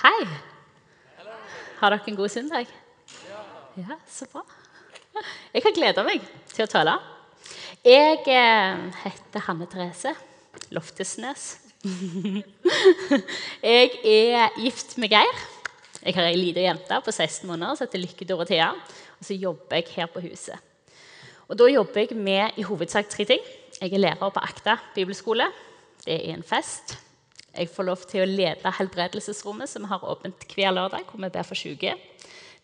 Hei. Har dere en god søndag? Ja, så bra. Jeg har gleda meg til å tale. Jeg eh, heter Hanne Therese Loftesnes. jeg er gift med Geir. Jeg har ei lita jente på 16 måneder som heter Lykke Dorothea. Og så jobber jeg her på huset. Og Da jobber jeg med i hovedsak tre ting. Jeg er lærer på Akta bibelskole. Det er en fest. Jeg får lov til å lede helbredelsesrommet, som har åpent hver lørdag. hvor vi ber for syke.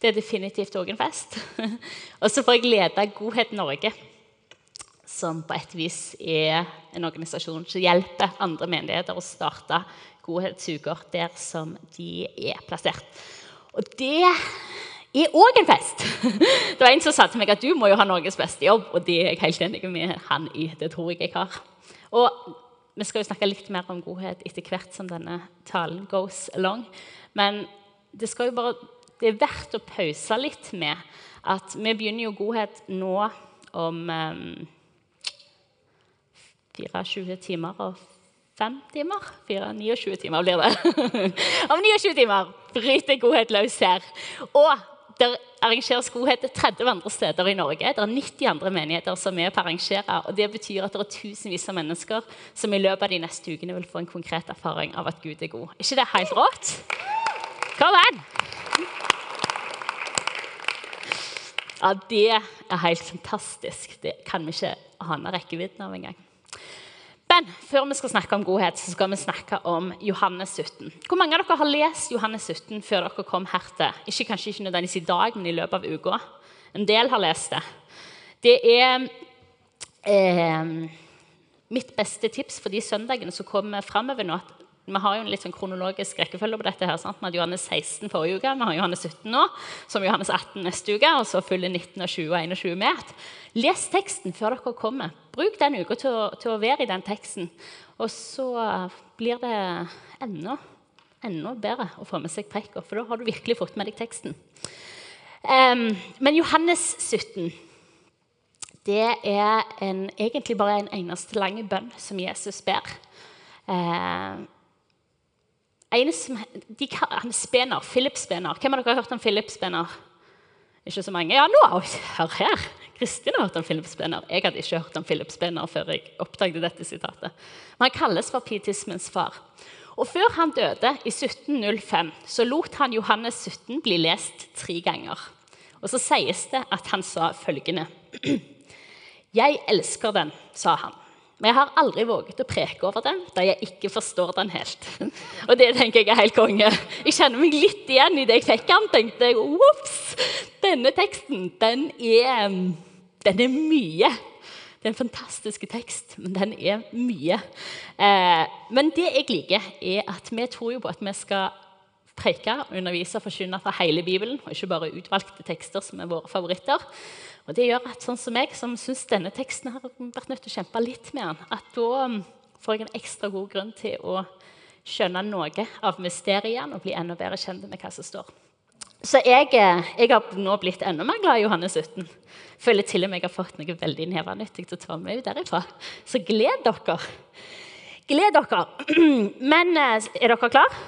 Det er definitivt òg en fest. og så får jeg lede Godhet Norge, som på et vis er en organisasjon som hjelper andre menigheter å starte godhetsuker der som de er plassert. Og det er òg en fest. Det var En som sa til meg at du må jo ha Norges beste jobb, og det er jeg helt enig med han i. Det tror jeg jeg har. Og vi skal jo snakke litt mer om godhet etter hvert som denne talen goes along. Men det, bare, det er verdt å pause litt med at vi begynner jo godhet nå om um, 24 timer og 5 timer. 4, 29 timer blir det. om 29 timer bryter godhet løs her. Og det arrangeres godhet 30 andre steder i Norge. Det er 90 andre menigheter som er på å arrangere. og Det betyr at det er tusenvis av mennesker som i løpet av de neste ukene vil få en konkret erfaring av at Gud er god. Ikke det helt rått? Kom an! Ja, det er helt fantastisk. Det kan vi ikke ane rekkevidden av engang. Men før vi skal snakke om godhet, så skal vi snakke om Johannes 17. Hvor mange av dere har lest Johannes 17 før dere kom hertil? Ikke, kanskje ikke nødvendigvis i dag, men i løpet av uka. En del har lest det. Det er eh, mitt beste tips for de søndagene som kommer framover nå. at vi har jo en litt sånn kronologisk rekkefølge på dette. her, sant? Vi hadde Johannes 16 forrige uke, vi har Johannes 17 nå, som Johannes 18 neste uke, og så fyller 19, og 20 og 21 med. Les teksten før dere kommer. Bruk den uka til, til, å være i den teksten. Og så blir det enda, enda bedre å få med seg prekka, for da har du virkelig fått med deg teksten. Um, men Johannes 17 det er en, egentlig bare en eneste lang bønn som Jesus ber. Uh, som, de, han Spener, Philip Spener. Hvem av dere har hørt om Philip Spener? Ikke så mange? Ja, nå, hør her! Kristin har hørt om Philip Spener. Jeg hadde ikke hørt om Philip Spener før jeg oppdaget dette sitatet. Men han kalles for pietismens far. Og Før han døde, i 1705, så lot han Johannes 17 bli lest tre ganger. Og Så sies det at han sa følgende.: Jeg elsker den, sa han. Men jeg har aldri våget å preke over den da jeg ikke forstår den helt. Og det tenker jeg er helt konge. Jeg kjenner meg litt igjen i det jeg fikk den. tenkte jeg, Ops! Denne teksten, den er, den er mye. Det er en fantastisk tekst, men den er mye. Eh, men det jeg liker, er at vi tror jo på at vi skal preke, undervise og forkynne fra hele Bibelen, og ikke bare utvalgte tekster som er våre favoritter. Og Det gjør at sånn som jeg, som syns denne teksten har vært nødt til å kjempe litt med den, at da um, får jeg en ekstra god grunn til å skjønne noe av mysteriet og bli enda bedre kjent med hva som står. Så jeg, eh, jeg, har nå blitt enda mer glad i Johannes 17. Føler til og med jeg har fått noe veldig nevenyttig til å ta med ut derifra. Så gled dere. Gled dere. Men eh, er dere klar?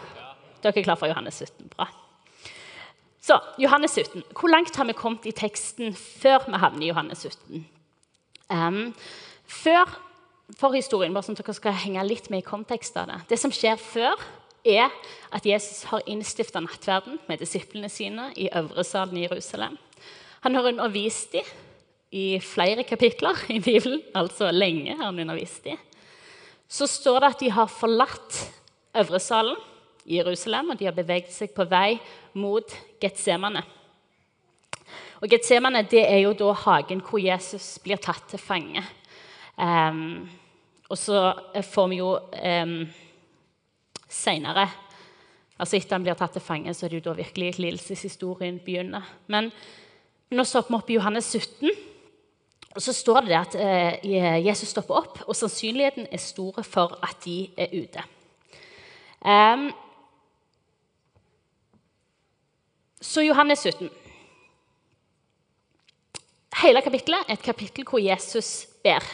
Dere er klar for Johannes 17? Bra. Så, Johannes 17. Hvor langt har vi kommet i teksten før vi havner i Johannes 17? Um, før for historien, bare sånn at dere skal henge litt med i kontekst av det. Det som skjer før, er at Jesus har innstifta nattverden med disiplene sine i øvresalen i Jerusalem. Han har undervist dem i flere kapitler i Bibelen, altså lenge har han undervist dem. Så står det at de har forlatt øvresalen i Jerusalem, og de har beveget seg på vei mot Getsemane. Og Getsemane det er jo da hagen hvor Jesus blir tatt til fange. Um, og så får vi jo um, seinere altså Etter han blir tatt til fange, så er det jo da virkelig lidelseshistorien begynner. Men nå stopper vi opp i Johannes 17. Og så står det at eh, Jesus stopper opp, og sannsynligheten er store for at de er ute. Um, Så Johannes 17. Hele kapittelet er et kapittel hvor Jesus ber.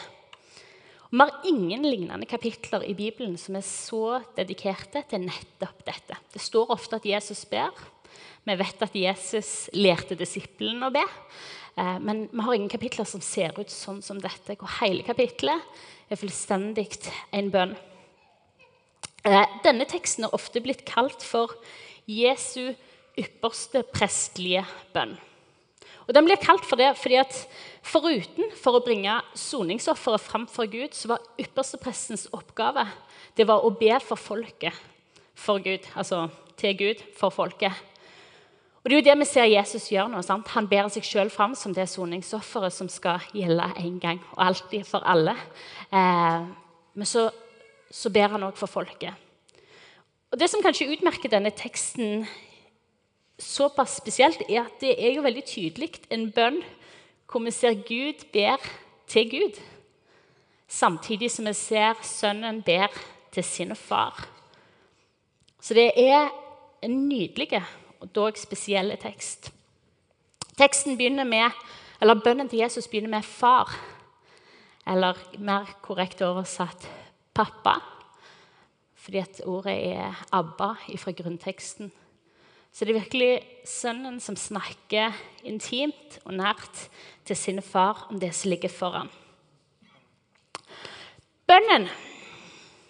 Vi har ingen lignende kapitler i Bibelen som er så dedikerte til nettopp dette. Det står ofte at Jesus ber. Vi vet at Jesus lærte disiplene å be. Eh, men vi har ingen kapitler som ser ut sånn som dette, hvor hele kapitlet er fullstendig en bønn. Eh, denne teksten er ofte blitt kalt for Jesu ypperste prestlige bønn. Og Den blir kalt for det fordi at foruten for å bringe soningsofferet fram for Gud, så var yppersteprestens oppgave det var å be for folket for Gud. Altså til Gud for folket. Og Det er jo det vi ser Jesus gjøre nå. Sant? Han ber seg sjøl fram som det soningsofferet som skal gjelde én gang og alltid for alle. Eh, men så, så ber han òg for folket. Og Det som kanskje utmerker denne teksten såpass spesielt, er at det er jo veldig tydelig en bønn hvor vi ser Gud ber til Gud, samtidig som vi ser sønnen ber til sin far. Så det er en nydelig og dog spesiell tekst. Teksten begynner med, eller Bønnen til Jesus begynner med 'far', eller mer korrekt oversatt 'pappa', fordi at ordet er 'abba' fra grunnteksten. Så det er virkelig sønnen som snakker intimt og nært til sin far om det som ligger foran. Bønnen,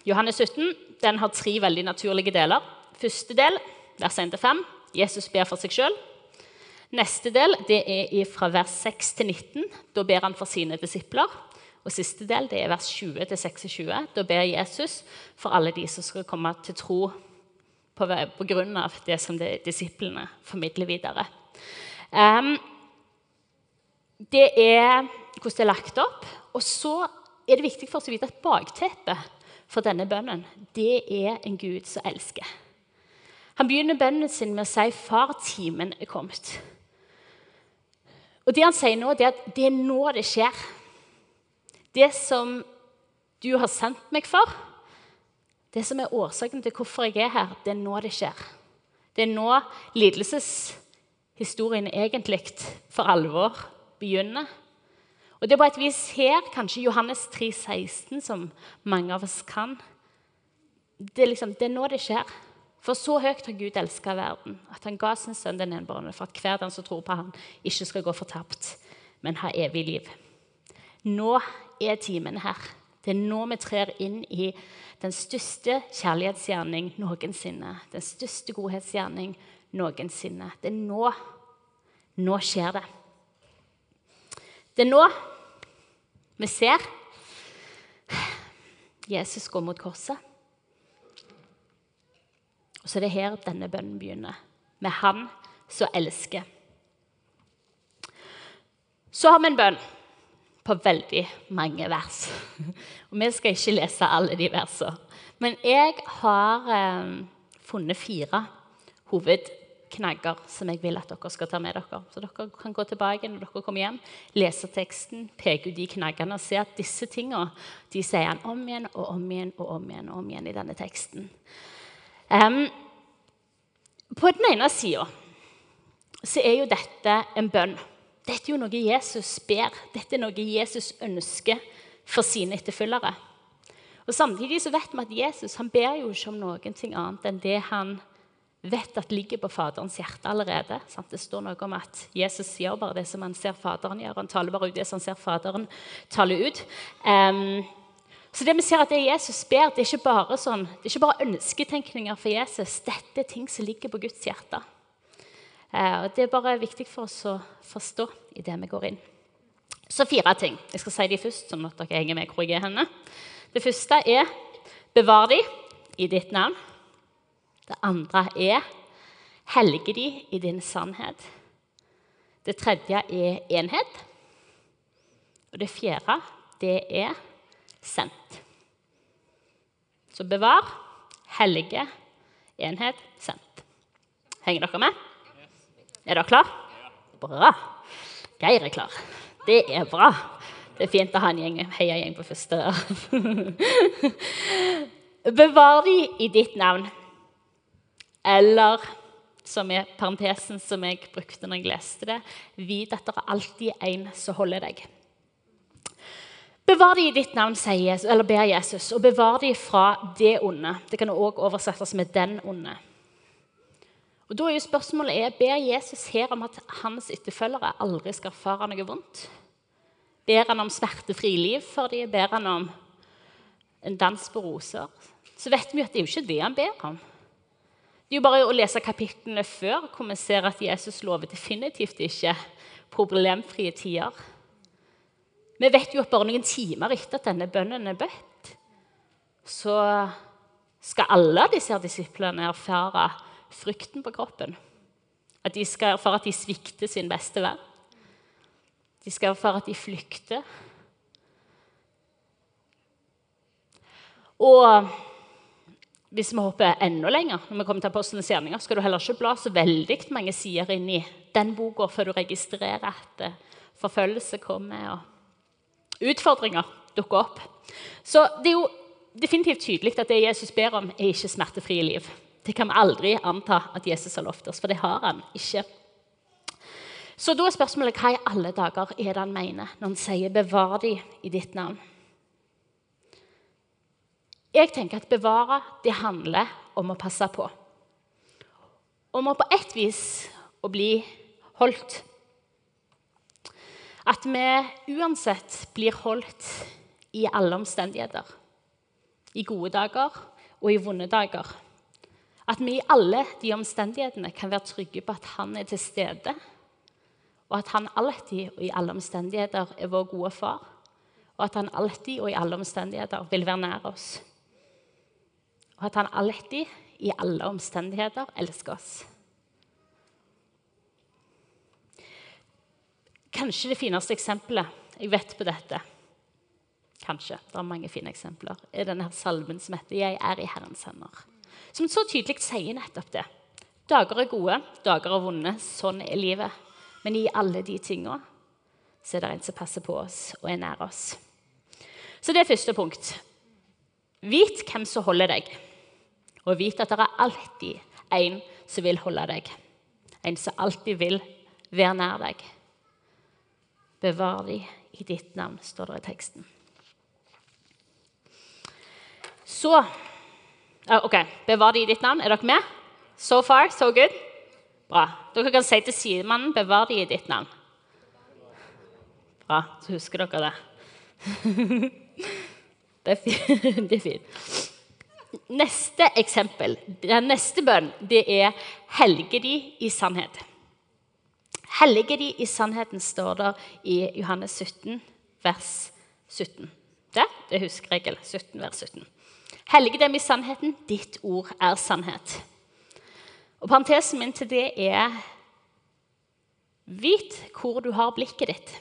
Johannes 17, den har tre veldig naturlige deler. Første del, vers 1-5. Jesus ber for seg sjøl. Neste del det er fra vers 6 til 19. Da ber han for sine disipler. Og Siste del det er vers 20 til 26. Da ber Jesus for alle de som skal komme til tro på, grunn av det som de, disiplene formidler videre. Um, det er hvordan det er lagt opp. Og så er det viktig for oss å vite at bakteppet for denne bønnen det er en Gud som elsker. Han begynner bønnen sin med å si 'Far, timen er kommet'. Og Det han sier nå, det er at det er nå det skjer. Det som du har sendt meg for, det som er årsaken til hvorfor jeg er her, det er nå det skjer. Det er nå lidelseshistorien egentlig for alvor begynner. Og Det er på et vis her, kanskje Johannes 3, 16, som mange av oss kan. Det er, liksom, det er nå det skjer. For så høyt har Gud elska verden, at han ga sin sønn den enbårne, for at hver den som tror på ham, ikke skal gå fortapt, men ha evig liv. Nå er timen her. Det er nå vi trer inn i den største kjærlighetsgjerning noensinne. Den største godhetsgjerning noensinne. Det er nå. Nå skjer det. Det er nå vi ser Jesus gå mot korset. Og så er det her denne bønnen begynner, med Han som elsker. Så har vi en bønn på veldig mange vers. Og Vi skal ikke lese alle de versene. Men jeg har eh, funnet fire hovedknagger som jeg vil at dere skal ta med dere. Så dere kan gå tilbake når dere kommer hjem, lese teksten, peke ut de knaggene og se at disse tingene de sier han om igjen og om igjen og om igjen og om igjen i denne teksten. Um, på den ene sida så er jo dette en bønn. Dette er jo noe Jesus ber. Dette er noe Jesus ønsker for sine etterfølgere. Og Samtidig så vet vi at Jesus han ber jo ikke om noe annet enn det han vet at ligger på Faderens hjerte allerede. Sant? Det står noe om at Jesus gjør bare det som han ser Faderen gjøre. Han taler bare ut det som han ser Faderen tale ut. Um, så det vi ser at det Jesus ber, det er ikke bare, sånn, det er ikke bare ønsketenkninger for Jesus. Dette er ting som ligger på Guds hjerte. Eh, og Det er bare viktig for oss å forstå i det vi går inn. Så fire ting. Jeg skal si de først, sånn at dere henger med hvor jeg er henne. Det første er bevar de i ditt navn. Det andre er helge de i din sannhet. Det tredje er enhet. Og det fjerde, det er sendt. Så bevar, helge, enhet, sendt. Henger dere med? Er dere klar? Bra. Geir er klar. Det er bra. Det er fint å ha en gjeng, heiagjeng på første. Bevar de i ditt navn. Eller som er parentesen som jeg brukte når jeg leste det Vit at det er alltid en som holder deg. Bevar de i ditt navn, sier Jesus, eller ber Jesus, og bevar de fra det onde. Det kan også oversettes med 'den onde'. Og da er jo spørsmålet er, Ber Jesus her om at hans etterfølgere aldri skal erfare noe vondt? Ber han om smertefri liv for dem? Ber han om en dans på roser? Så vet vi at det er jo ikke det han ber om. Det er jo bare å lese kapitlene før hvor vi ser at Jesus lover definitivt ikke problemfrie tider. Vi vet jo at bare noen timer etter at denne bønnen er bedt, så skal alle disse disiplene erfare frykten på kroppen. At de skal erfare at de svikter sin beste venn. De skal erfare at de flykter. Og hvis vi hopper enda lenger, når vi kommer til apostlenes gjerninger, skal du heller ikke bla så veldig mange sider inn i den boka før du registrerer at forfølgelse kommer. og utfordringer dukker opp. Så det er jo definitivt tydelig at det Jesus ber om, er ikke smertefrie liv. Det kan vi aldri anta at Jesus har lovt oss, for det har han ikke. Så da er spørsmålet hva i alle dager er det han mener når han sier 'bevar de i ditt navn'? Jeg tenker at bevare det handler om å passe på. Om å på ett vis å bli holdt at vi uansett blir holdt i alle omstendigheter. I gode dager og i vonde dager. At vi i alle de omstendighetene kan være trygge på at han er til stede. Og at han alltid og i alle omstendigheter er vår gode far. Og at han alltid og i alle omstendigheter vil være nær oss. Og at han alltid i alle omstendigheter elsker oss. Kanskje det fineste eksempelet jeg vet på dette Kanskje, det er mange fine eksempler. er denne salmen som heter 'Jeg er i Herrens hender'. Som så tydelig sier nettopp det. Dager er gode, dager er vonde. Sånn er livet. Men i alle de tinga så er det en som passer på oss og er nær oss. Så det er første punkt. Vit hvem som holder deg, og vit at det er alltid en som vil holde deg. En som alltid vil være nær deg. Bevar de i ditt navn, står det i teksten. Så OK, bevar de i ditt navn. Er dere med? So far, so good? Bra. Dere kan si til sidemannen 'bevar de i ditt navn'. Bra, så husker dere det. det er fint. Det er fint. Neste eksempel, den neste bønn, det er 'helge de i sannhet'. Hellige de i sannheten, står det i Johannes 17, vers 17. Det, det er huskeregel. 17, vers 17. Hellige dem i sannheten. Ditt ord er sannhet. Og Parentesen min til det er Vit hvor du har blikket ditt.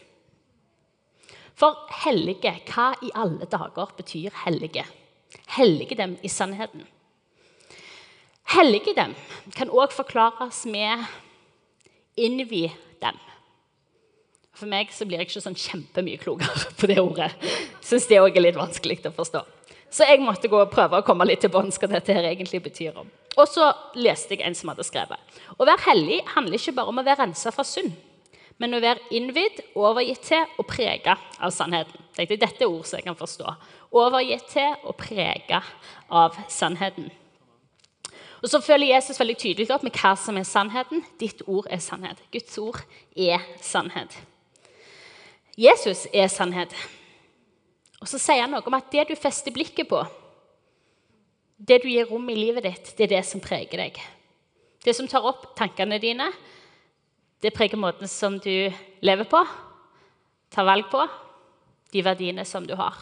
For hellige, hva i alle dager betyr hellige? Hellige dem i sannheten. Hellige dem kan òg forklares med innvi dem. For meg så blir jeg ikke sånn kjempemye klokere på det ordet. Syns det òg er litt vanskelig å forstå. Så jeg måtte gå og prøve å komme litt til bunns hva dette her egentlig betyr. om. Og så leste jeg en som hadde skrevet. Å være hellig handler ikke bare om å være rensa fra synd, men å være innvidd, overgitt til og prega av sannheten. Dette er ord som jeg kan forstå. Overgitt til og prega av sannheten. Og Så følger Jesus veldig tydelig opp med hva som er sannheten. Ditt ord er sannhet. Guds ord er sannhet. Jesus er sannhet. Og så sier han noe om at det du fester blikket på, det du gir rom i livet ditt, det er det som preger deg. Det som tar opp tankene dine, det preger måten som du lever på, tar valg på, de verdiene som du har.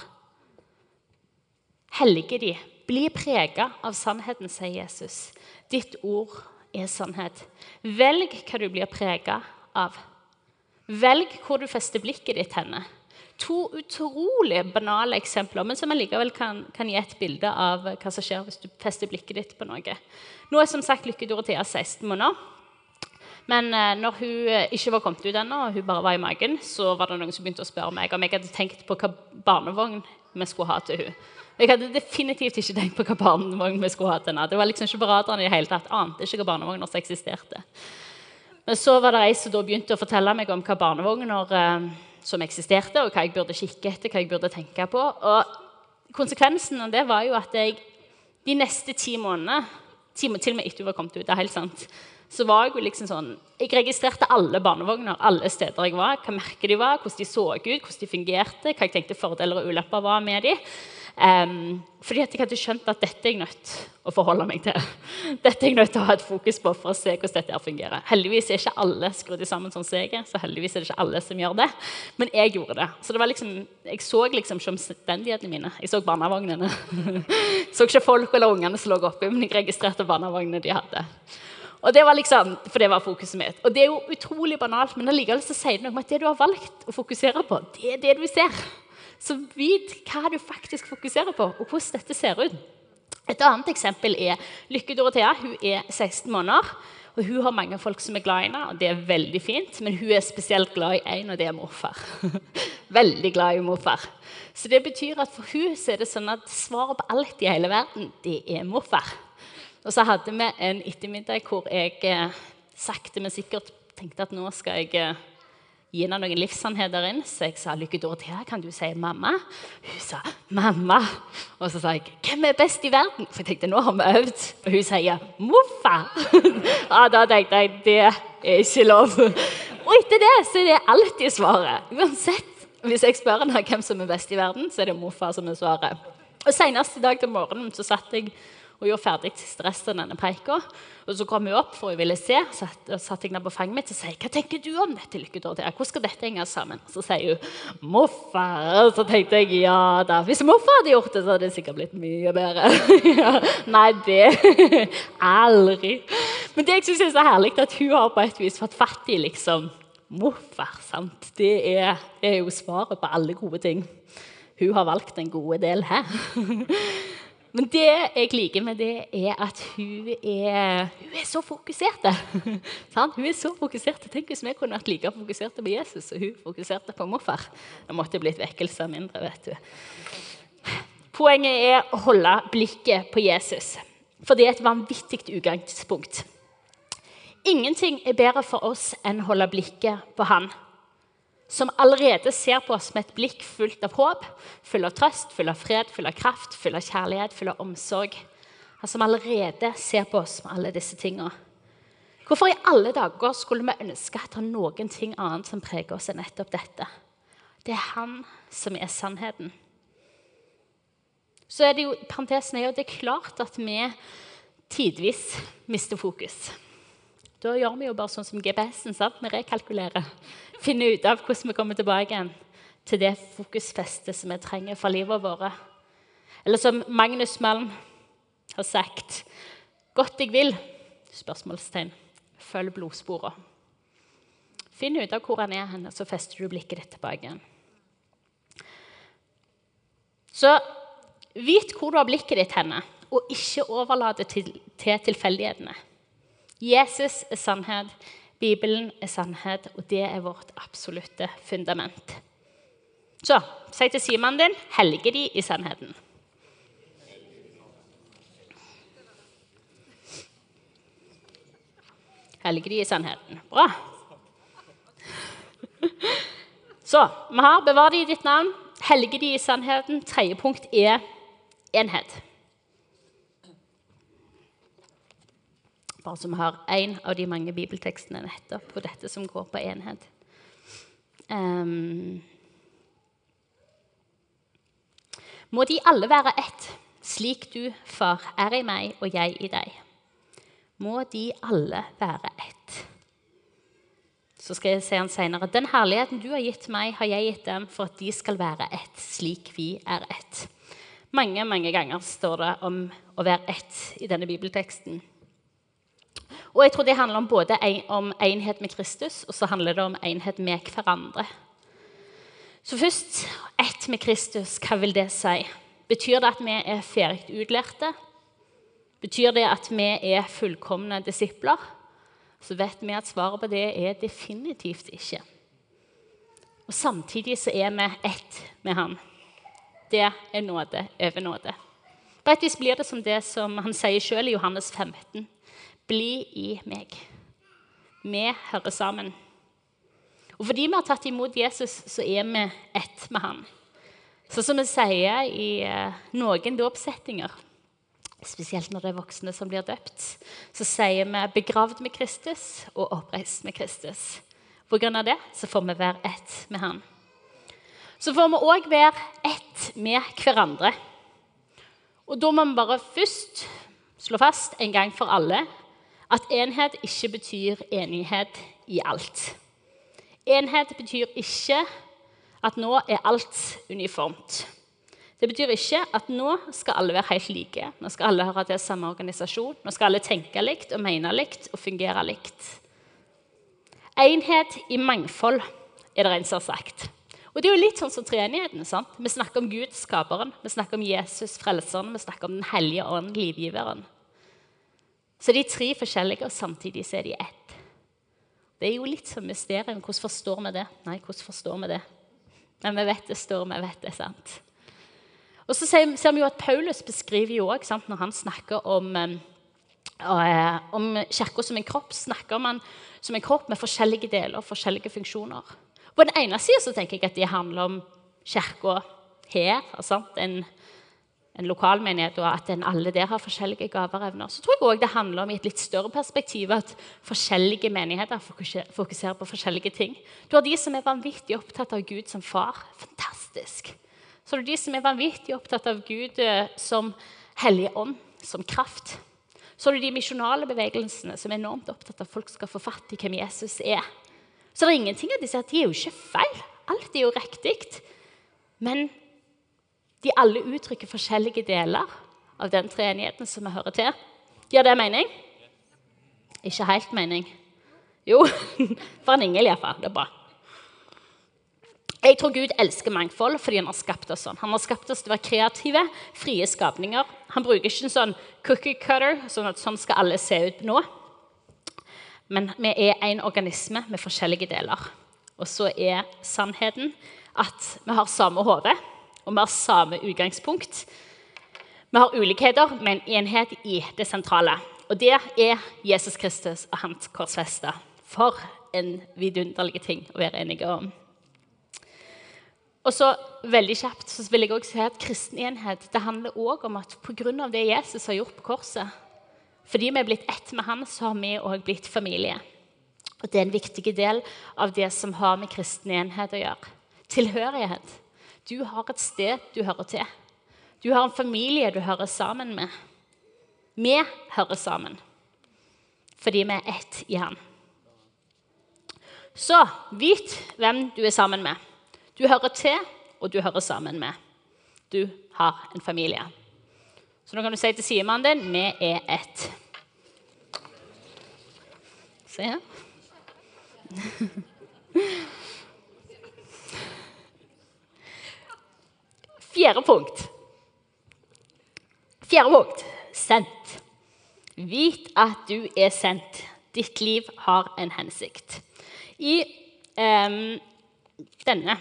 Helge de bli prega av sannheten, sier Jesus. Ditt ord er sannhet. Velg hva du blir prega av. Velg hvor du fester blikket ditt henne. To utrolig banale eksempler, men som allikevel kan, kan, gi et bilde av hva som skjer hvis du fester blikket ditt på noe. Nå er som sagt Lykke Dorothea 16 måneder. Men eh, når hun ikke var kommet ut ennå, og hun bare var i magen, så var det noen som begynte å spørre meg om jeg hadde tenkt på hva barnevogn vi skulle ha til hun. Jeg hadde definitivt ikke tenkt på hva barnevogn vi skulle ha til henne. Det var liksom ikke på radaren i det hele tatt. Ante ikke hva barnevogner som eksisterte. Men så var det ei som da begynte å fortelle meg om hva barnevogner eh, som eksisterte, og hva jeg burde kikke etter, hva jeg burde tenke på. Og konsekvensen av det var jo at jeg de neste ti månedene, til og med etter hun var kommet ut, det er helt sant, så var jeg jo liksom sånn Jeg registrerte alle barnevogner alle steder jeg var. Hva merket de var, hvordan de så ut, hvordan de fungerte, hva jeg tenkte fordeler og ulepper var med dem. Um, fordi at jeg hadde skjønt at dette er jeg nødt å forholde meg til. Dette er jeg nødt til å ha et fokus på for å se hvordan dette fungerer. Heldigvis er ikke alle skrudd sammen sånn som jeg er, så heldigvis er det ikke alle som gjør det. Men jeg gjorde det. Så det liksom, jeg så liksom ikke omstendighetene mine. Jeg så barnevognene. så ikke folk eller ungene som lå oppi, men jeg registrerte barnevognene de hadde. Og det var liksom, For det var fokuset mitt. Og det er jo utrolig banalt, men allikevel så sier det noe om at det du har valgt å fokusere på, det er det du ser. Så vit hva du faktisk fokuserer på, og hvordan dette ser ut. Et annet eksempel er Lykke Dorothea. Hun er 16 måneder. og Hun har mange folk som er glad i henne, og det er veldig fint. Men hun er spesielt glad i én, og det er morfar. veldig glad i morfar. Så det betyr at for hun er det sånn at svaret på alt i hele verden, det er morfar. Og så hadde vi en ettermiddag hvor jeg eh, sakte, men sikkert tenkte at nå skal jeg eh, gi henne noen livssannheter inn. Så jeg sa lykke Dorothea, kan du si mamma? Hun sa mamma. Og så sa jeg hvem er best i verden? For jeg tenkte nå har vi øvd. Og hun sier morfar. ja, da tenkte jeg det er ikke lov. Og etter det så er det alltid svaret. Uansett. Hvis jeg spør henne hvem som er best i verden, så er det morfar som er svaret. Og Senest i dag til morgenen så satt jeg og gjorde ferdig siste resten av denne preika. Og så kom hun opp for hun ville se, så satte jeg på fanget mitt og sier, hva tenker du om dette Lykketårnet? Hvordan skal dette henge sammen? Så sier hun morfar. Så tenkte jeg ja da. Hvis morfar hadde gjort det, så hadde det sikkert blitt mye bedre. Nei, det aldri. Men det jeg syns er så herlig, at hun har på et vis fått fatt i liksom morfar. sant? Det er, det er jo svaret på alle gode ting. Hun har valgt en god del her. Men det jeg liker med det, er at hun er, hun er så fokusert. hun er så fokusert. Tenk hvis vi kunne vært like fokuserte på Jesus og hun fokuserte på morfar. Det måtte blitt vekkelser mindre. vet du. Poenget er å holde blikket på Jesus, for det er et vanvittig utgangspunkt. Ingenting er bedre for oss enn å holde blikket på Han som allerede ser på oss med et blikk fullt av håp, full av trøst, full av fred, full av kraft, full av kjærlighet, full av omsorg. Han som allerede ser på oss med alle disse tingene. Hvorfor i alle dager skulle vi ønske at det er noen ting annet som preger oss enn nettopp dette? Det er han som er sannheten. Så er det jo, parentesen er jo, det er klart at vi tidvis mister fokus. Da gjør vi jo bare sånn som GPS-en. Vi rekalkulerer Finner ut av hvordan vi kommer tilbake igjen til det fokusfestet som vi trenger for livet vårt. Eller som Magnus Malm har sagt Godt jeg vil spørsmålstegn, følg blodsporene. Finn ut av hvor han er, hen, så fester du blikket ditt tilbake igjen. Så vit hvor du har blikket ditt henne, og ikke overlat det til, til tilfeldighetene. Jesus er sannhet. Bibelen er sannhet, og det er vårt absolutte fundament. Så si til Simon din 'helge de i sannheten'. Helge de i sannheten. Bra. Så vi har 'bevar de i ditt navn', 'helge de i sannheten'. Tredje punkt er enhet. Bare som har én av de mange bibeltekstene nettopp på dette som går på enhet. Um, må de alle være ett, slik du, far, er i meg og jeg i deg. Må de alle være ett. Så skal jeg se han senere. Den herligheten du har gitt meg, har jeg gitt dem for at de skal være ett, slik vi er ett. Mange mange ganger står det om å være ett i denne bibelteksten. Og jeg tror det handler om både en, om enhet med Kristus, og så handler det om enhet med hverandre. Så først ett med Kristus. Hva vil det si? Betyr det at vi er ferdig utlærte? Betyr det at vi er fullkomne disipler? Så vet vi at svaret på det er definitivt ikke. Og Samtidig så er vi ett med Han. Det er nåde over nåde. På et blir det som det som han sier sjøl i Johannes 15. Bli i meg. Vi hører sammen. Og fordi vi har tatt imot Jesus, så er vi ett med han. Sånn som vi sier i eh, noen dåpssettinger, spesielt når det er voksne som blir døpt, så sier vi 'begravd med Kristus og oppreist med Kristus'. På grunn av det så får vi være ett med han. Så får vi òg være ett med hverandre. Og da må vi bare først slå fast en gang for alle at enhet ikke betyr enighet i alt. Enhet betyr ikke at nå er alt uniformt. Det betyr ikke at nå skal alle være helt like. Nå skal alle høre til samme organisasjon. Nå skal alle tenke likt og mene likt og fungere likt. Enhet i mangfold, er det en som har sagt. Og det er jo litt sånn som treenigheten. sant? Vi snakker om Gud, skaperen, vi snakker om Jesus, frelseren, vi snakker om Den hellige ånd, livgiveren. Så de er tre forskjellige, og samtidig er de ett. Det er jo litt som mysterium. Hvordan forstår vi det? Nei, hvordan forstår vi det? Men vi vet det står, vi vet det sant. Og så ser vi jo at Paulus beskriver jo også, når han snakker om, uh, om kirka som en kropp, snakker man som en kropp med forskjellige deler forskjellige funksjoner. På den ene sida tenker jeg at det handler om kirka her. Altså, en, en lokalmenighet, og at en, alle der har forskjellige gaver og evner. Så tror jeg også det handler om i et litt større perspektiv at forskjellige menigheter fokuserer på forskjellige ting. Du har de som er vanvittig opptatt av Gud som far. Fantastisk. Så har du de som er vanvittig opptatt av Gud eh, som hellige ånd, som kraft. Så har du de misjonale bevegelsene som er enormt opptatt av at folk skal få fatt i hvem Jesus er. Så det er ingenting av disse at de er jo ikke feil. Alt er jo riktig. Men de alle uttrykker forskjellige deler av den treenigheten som vi hører til. Gir det mening? Ikke helt mening. Jo, for en Ingel iallfall. Det er bra. Jeg tror Gud elsker mangfold fordi han har skapt oss sånn. Han har skapt oss til å være kreative, frie skapninger. Han bruker ikke en sånn cookie cutter, sånn at sånn skal alle se ut nå. Men vi er en organisme med forskjellige deler. Og så er sannheten at vi har samme hode, og vi har samme utgangspunkt. Vi har ulikheter, men enhet i det sentrale. Og det er Jesus Kristus og hans korsfeste. For en vidunderlig ting å være enige om. Og så veldig kjapt så vil jeg også si at Kristen enhet det handler også om at pga. det Jesus har gjort på korset, fordi vi er blitt ett med han, så har vi òg blitt familie. Og Det er en viktig del av det som har med kristen enhet å gjøre. Tilhørighet. Du har et sted du hører til. Du har en familie du hører sammen med. Vi hører sammen fordi vi er ett i Han. Så vit hvem du er sammen med. Du hører til, og du hører sammen med. Du har en familie. Så nå kan du si til sidemannen din vi er ett. Se her. Fjerde punkt. Fjerde punkt sendt. Vit at du er sendt. Ditt liv har en hensikt. I um, denne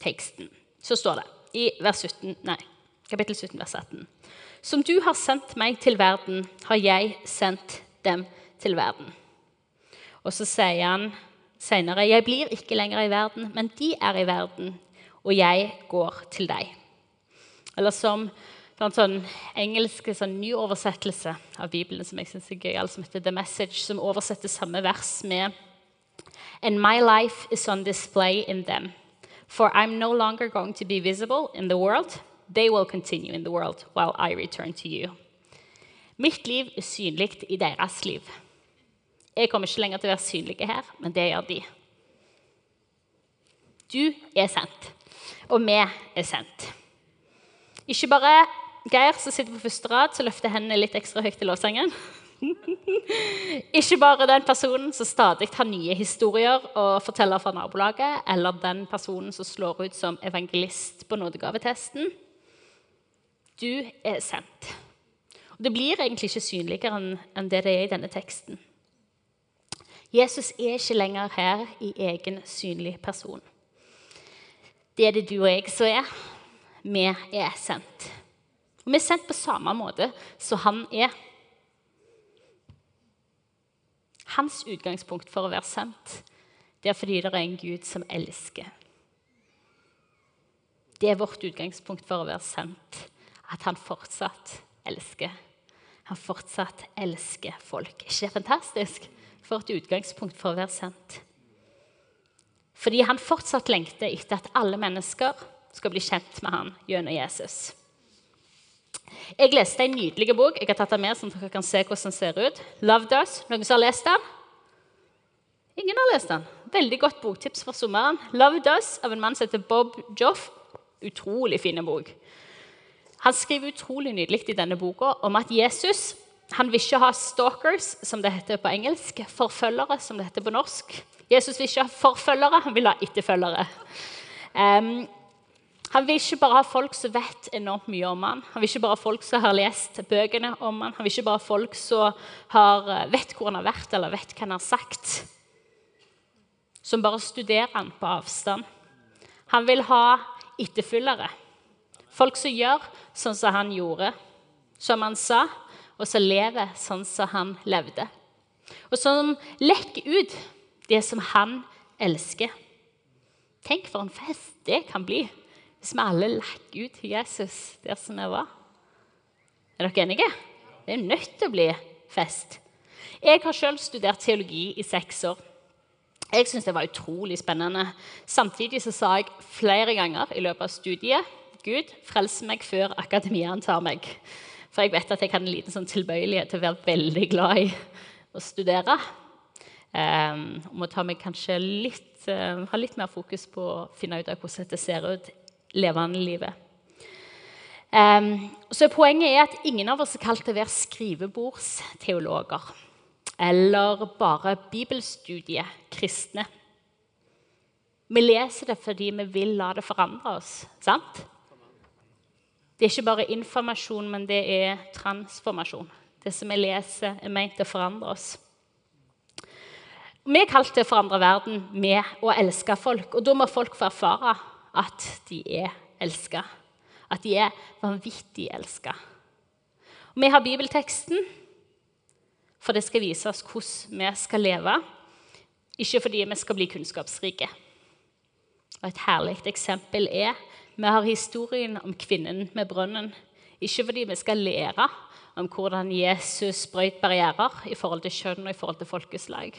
teksten så står det i vers 17, nei, kapittel 17, vers 18 Som du har sendt meg til verden, har jeg sendt dem til verden. Og så sier han senere, jeg blir ikke lenger i verden, men de er i verden, og jeg går til deg. Eller som en sånn engelsk sånn ny oversettelse av Bibelen som jeg synes er gøy, som heter The Message, som oversetter samme vers med And my life is on display in them. For I'm no longer going to be visible in the world. They will continue in the world while I return to you. Mitt liv er synlig i deres liv. Jeg kommer ikke lenger til å være synlig her, men det gjør de. Du er sendt, og vi er sendt. Ikke bare Geir som sitter på første rad, som løfter hendene litt ekstra høyt i lovsangen. Ikke bare den personen som stadig har nye historier og forteller fra nabolaget, eller den personen som slår ut som evangelist på nådegavetesten. Du er sendt. Og Det blir egentlig ikke synligere enn det det er i denne teksten. Jesus er ikke lenger her i egen synlig person. Det er det du og jeg som er. Vi er sendt. Og Vi er sendt på samme måte som han er. Hans utgangspunkt for å være sendt det er fordi det er en Gud som elsker. Det er vårt utgangspunkt for å være sendt. At han fortsatt elsker. Han fortsatt elsker folk. Ikke det fantastisk? For et utgangspunkt for å være sendt. Fordi han fortsatt lengter etter at alle mennesker skal bli kjent med han gjennom Jesus. Jeg leste en nydelig bok. Jeg har tatt den med, sånn at dere kan se hvordan den ser ut. 'Love Does'. Noen som har lest den? Ingen har lest den. Veldig godt boktips for sommeren. 'Love Does' av en mann som heter Bob Joff. Utrolig fin bok. Han skriver utrolig nydelig i denne boka om at Jesus han vil ikke ha stalkers, som det heter på engelsk, forfølgere, som det heter på norsk. Jesus vil ikke ha forfølgere, han vil ha etterfølgere. Um, han vil ikke bare ha folk som vet enormt mye om han. Han vil ikke bare ha folk som har lest bøkene om han. Han vil ikke bare ha folk som har, eh, vet hvor han har vært, eller vet hva han har sagt. Som bare studerer han på avstand. Han vil ha etterfølgere. Folk som gjør sånn som han gjorde, som han sa, og som lever sånn som han levde. Og som lekker ut det som han elsker. Tenk for en fest det kan bli hvis vi alle lakker ut Jesus der som vi var. Er dere enige? Det er nødt til å bli fest. Jeg har selv studert teologi i seks år. Jeg syntes det var utrolig spennende. Samtidig så sa jeg flere ganger i løpet av studiet Gud, frels meg før akademiaen tar meg. For jeg vet at jeg hadde en liten sånn tilbøyelighet til å være veldig glad i å studere. Um, må ta meg kanskje litt, uh, ha litt mer fokus på å finne ut av hvordan dette ser ut levende livet. Um, så Poenget er at ingen av oss er kalt til å være skrivebordsteologer eller bare bibelstudiet, kristne. Vi leser det fordi vi vil la det forandre oss. sant? Det er ikke bare informasjon, men det er transformasjon. Det som vi leser, er ment å forandre oss. Vi er kalt til å forandre verden med å elske folk. Og da må folk få erfare at de er elska. At de er vanvittig elska. Vi har bibelteksten, for det skal vise oss hvordan vi skal leve. Ikke fordi vi skal bli kunnskapsrike. Og Et herlig eksempel er vi har historien om kvinnen med brønnen. Ikke fordi vi skal lære om hvordan Jesus brøt barrierer i forhold til kjønn og i forhold til folkeslag,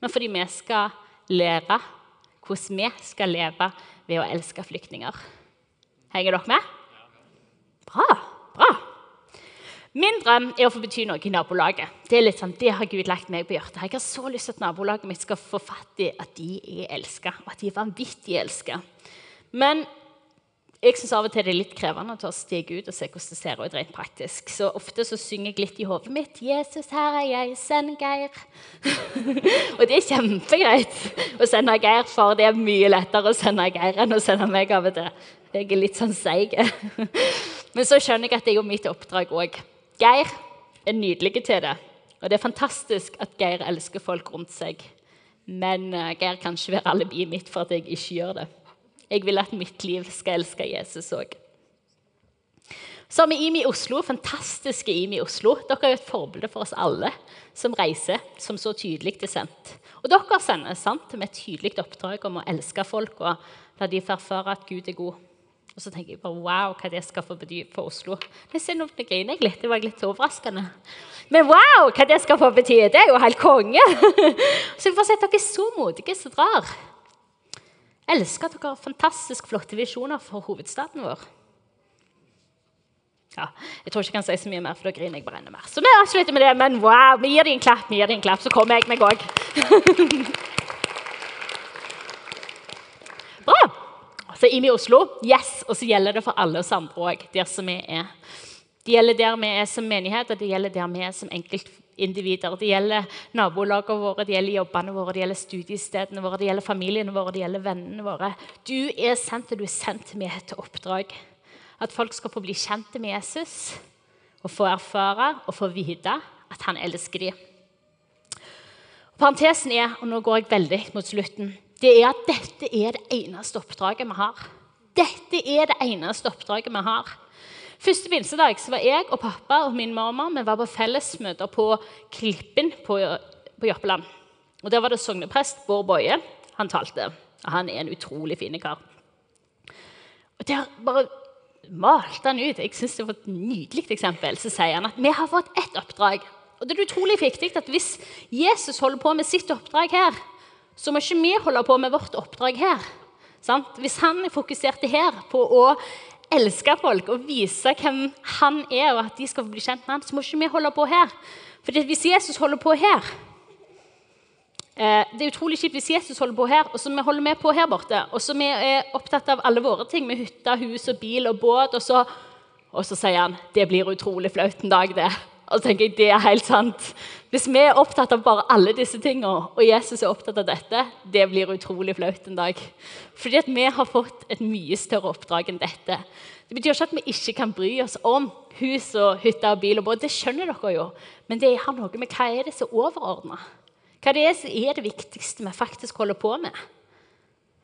men fordi vi skal lære hvordan vi skal leve ved å elske flyktninger. Henger dere med? Bra. bra. Min drøm er å få bety noe i nabolaget. Det er litt sånn, det har Gud lagt meg på hjertet. Jeg har så lyst til at nabolaget mitt skal få fatt i at de er elska, og at de er vanvittig elska. Men jeg syns av og til det er litt krevende å steg ut og se hvordan det ser ut rent praktisk. Så ofte så synger jeg litt i hodet mitt 'Jesus, her er jeg, send Geir'. og det er kjempegreit å sende Geir, for det er mye lettere å sende Geir enn å sende meg av og til. Jeg er litt sånn seig. Men så skjønner jeg at det er jo mitt oppdrag òg. Geir er nydelig til det. Og det er fantastisk at Geir elsker folk rundt seg. Men uh, Geir kan ikke være alibiet mitt for at jeg ikke gjør det. Jeg vil at mitt liv skal elske Jesus òg. Så har vi IMI Oslo, fantastiske IMI Oslo. Dere er et forbilde for oss alle som reiser, som så tydelig er sendt. Og dere sender sant, med et tydelig oppdrag om å elske folk og la de få erfare at Gud er god. Og så tenker jeg bare, wow, hva det skal få bety for Oslo. Det ser noe griner jeg litt, det var litt overraskende. Men wow, hva det skal få bety! Det er jo helt konge! så vi får se at dere er så modige som drar elsker at dere har fantastisk flotte visjoner for hovedstaden vår. Ja, jeg tror ikke jeg kan si så mye mer, for da griner jeg bare enda mer. Så vi avslutter med det, men wow, vi gir dem en klapp, vi gir dem en klapp, så kommer jeg meg òg. Bra. Så IMI Oslo, yes, og så gjelder det for alle oss andre òg, der som vi er. Det gjelder der vi er som menighet, og det gjelder der vi er som enkeltindivider. Det gjelder nabolagene våre, det gjelder jobbene våre, det gjelder studiestedene våre, det gjelder familiene våre, det gjelder vennene våre. Du er sendt, og du er sendt med et oppdrag. At folk skal få bli kjent med Jesus og få erfare og få vite at han elsker dem. Parentesen er, og nå går jeg veldig mot slutten, det er at dette er det eneste oppdraget vi har. Dette er det eneste oppdraget vi har. Første pinsedag var jeg og pappa og min mamma vi var på fellesmøter på Klippen på, på Jørpeland. Og Der var det sogneprest Bård Boje. han talte. Han er en utrolig fin kar. Og der bare malte han ut Jeg synes det var et nydelig eksempel. Så sier han at vi har fått ett oppdrag. Og det er utrolig viktig at Hvis Jesus holder på med sitt oppdrag her, så må ikke vi holde på med vårt oppdrag her. Sant? Hvis han fokuserte her på å elske folk og vise hvem han er, og at de skal bli kjent med han, så må ikke vi holde på her. For hvis Jesus holder på her eh, Det er utrolig kjipt hvis Jesus holder på her, og så vi holder med på her borte. Og så vi er opptatt av alle våre ting med hytte, hus og bil og båt. Og så, og så sier han det blir utrolig flaut en dag, det. Og så tenker jeg, det er helt sant. Hvis vi er opptatt av bare alle disse tingene, og Jesus er opptatt av dette, det blir utrolig flaut en dag. Fordi at vi har fått et mye større oppdrag enn dette. Det betyr ikke at vi ikke kan bry oss om hus og hytter og bil og båt. Det skjønner dere jo. Men det har noe med hva er det som er overordna. Hva det som er det viktigste vi faktisk holder på med.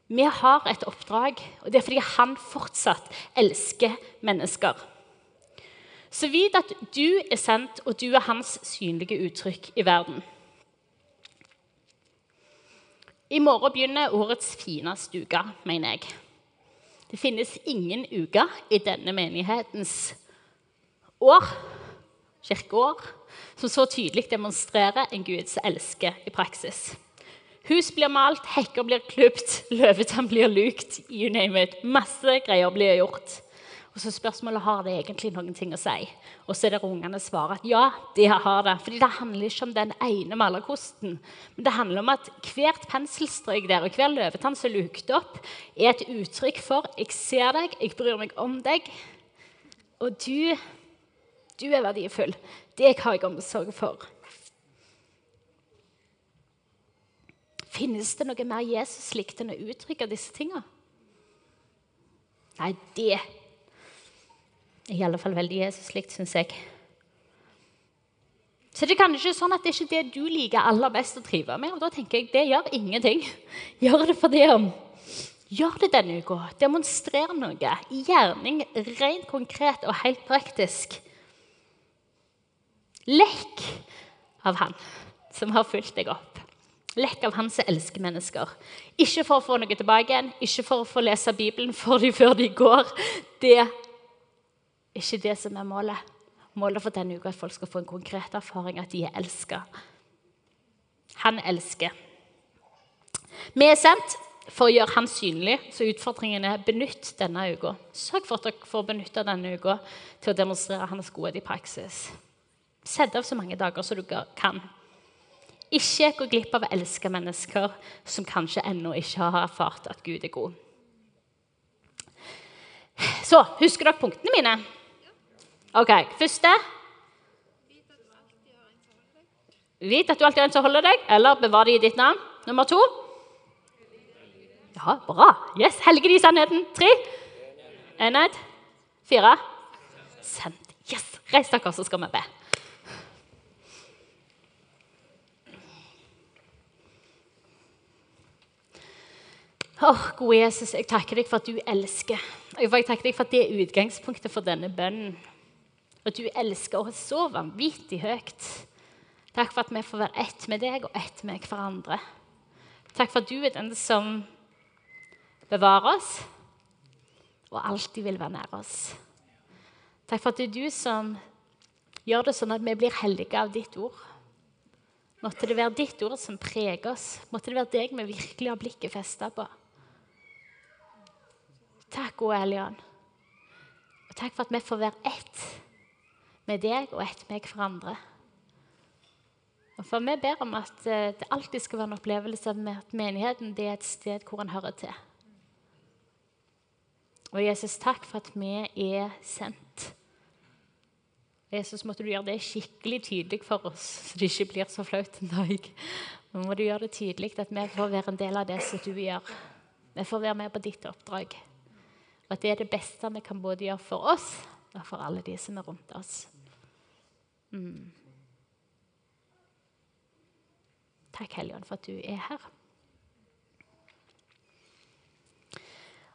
Vi har et oppdrag, og det er fordi han fortsatt elsker mennesker. Så vit at du er sendt, og du er hans synlige uttrykk i verden. I morgen begynner årets fineste uke, mener jeg. Det finnes ingen uke i denne menighetens år, kirkeår, som så tydelig demonstrerer en Guds elske i praksis. Hus blir malt, hekker blir klipt, løvetann blir lukt. You name it. Masse greier blir gjort. Og så spørsmålet har det egentlig noen ting å si. Og så er det ungene svarer at ja, de har det. Fordi det handler ikke om den ene malerkosten. Men det handler om at hvert penselstrøk der og hver løvetann som er lukt opp, er et uttrykk for 'jeg ser deg, jeg bryr meg om deg', og du, du er verdifull. Det har jeg omsorg for. Finnes det noe mer Jesus-likt enn å uttrykke disse tingene? Nei, det i alle fall veldig Jesus-likt, syns jeg. Så det kan ikke sånn at det er ikke det du liker aller best å trive med. Og da tenker jeg det gjør ingenting. Gjør det for det om. Gjør det denne uka. Demonstrer noe i gjerning, rent konkret og helt praktisk. Lekk av Han som har fulgt deg opp. Lekk av Han som elsker mennesker. Ikke for å få noe tilbake igjen, ikke for å få lese Bibelen for dem før de går. Det ikke det som er målet. Målet for denne uka er at folk skal få en konkret erfaring at de er elska. Han elsker. Vi er sendt for å gjøre han synlig, så utfordringen er benytt denne uka. Sørg for at dere får benytte denne uka til å demonstrere hans godhet i praksis. Sett av så mange dager som du kan. Ikke gå glipp av å elske mennesker som kanskje ennå ikke har erfart at Gud er god. Så husker dere punktene mine? Ok, Første Vit at du alltid har en som holder deg, eller bevar det i ditt navn. Nummer to Ja, bra. Yes, Helge de sannheten. Tre. Enhet. Fire. Sendt. Yes. Reis dere, så skal vi be. Oh, gode Jesus, jeg takker deg for at du elsker. Jeg takker deg for at det er utgangspunktet for denne bønnen. Og du elsker oss så vanvittig høyt. Takk for at vi får være ett med deg og ett med hverandre. Takk for at du er den som bevarer oss og alltid vil være nær oss. Takk for at det er du som gjør det sånn at vi blir hellige av ditt ord. Måtte det være ditt ord som preger oss. Måtte det være deg vi virkelig har blikket festa på. Takk, gode Elian. Og takk for at vi får være ett med deg og ett for andre. Og for Vi ber om at eh, det alltid skal være en opplevelse med at menigheten er et sted hvor en hører til. Og Jesus, takk for at vi er sendt. Jesus, måtte du gjøre det skikkelig tydelig for oss, så det ikke blir så flaut en dag. Men må du gjøre det tydelig at vi får være en del av det som du gjør. Vi får være med på ditt oppdrag. Og at det er det beste vi kan både gjøre for oss og for alle de som er rundt oss. Mm. Takk, Helligånd, for at du er her.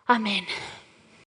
Amen.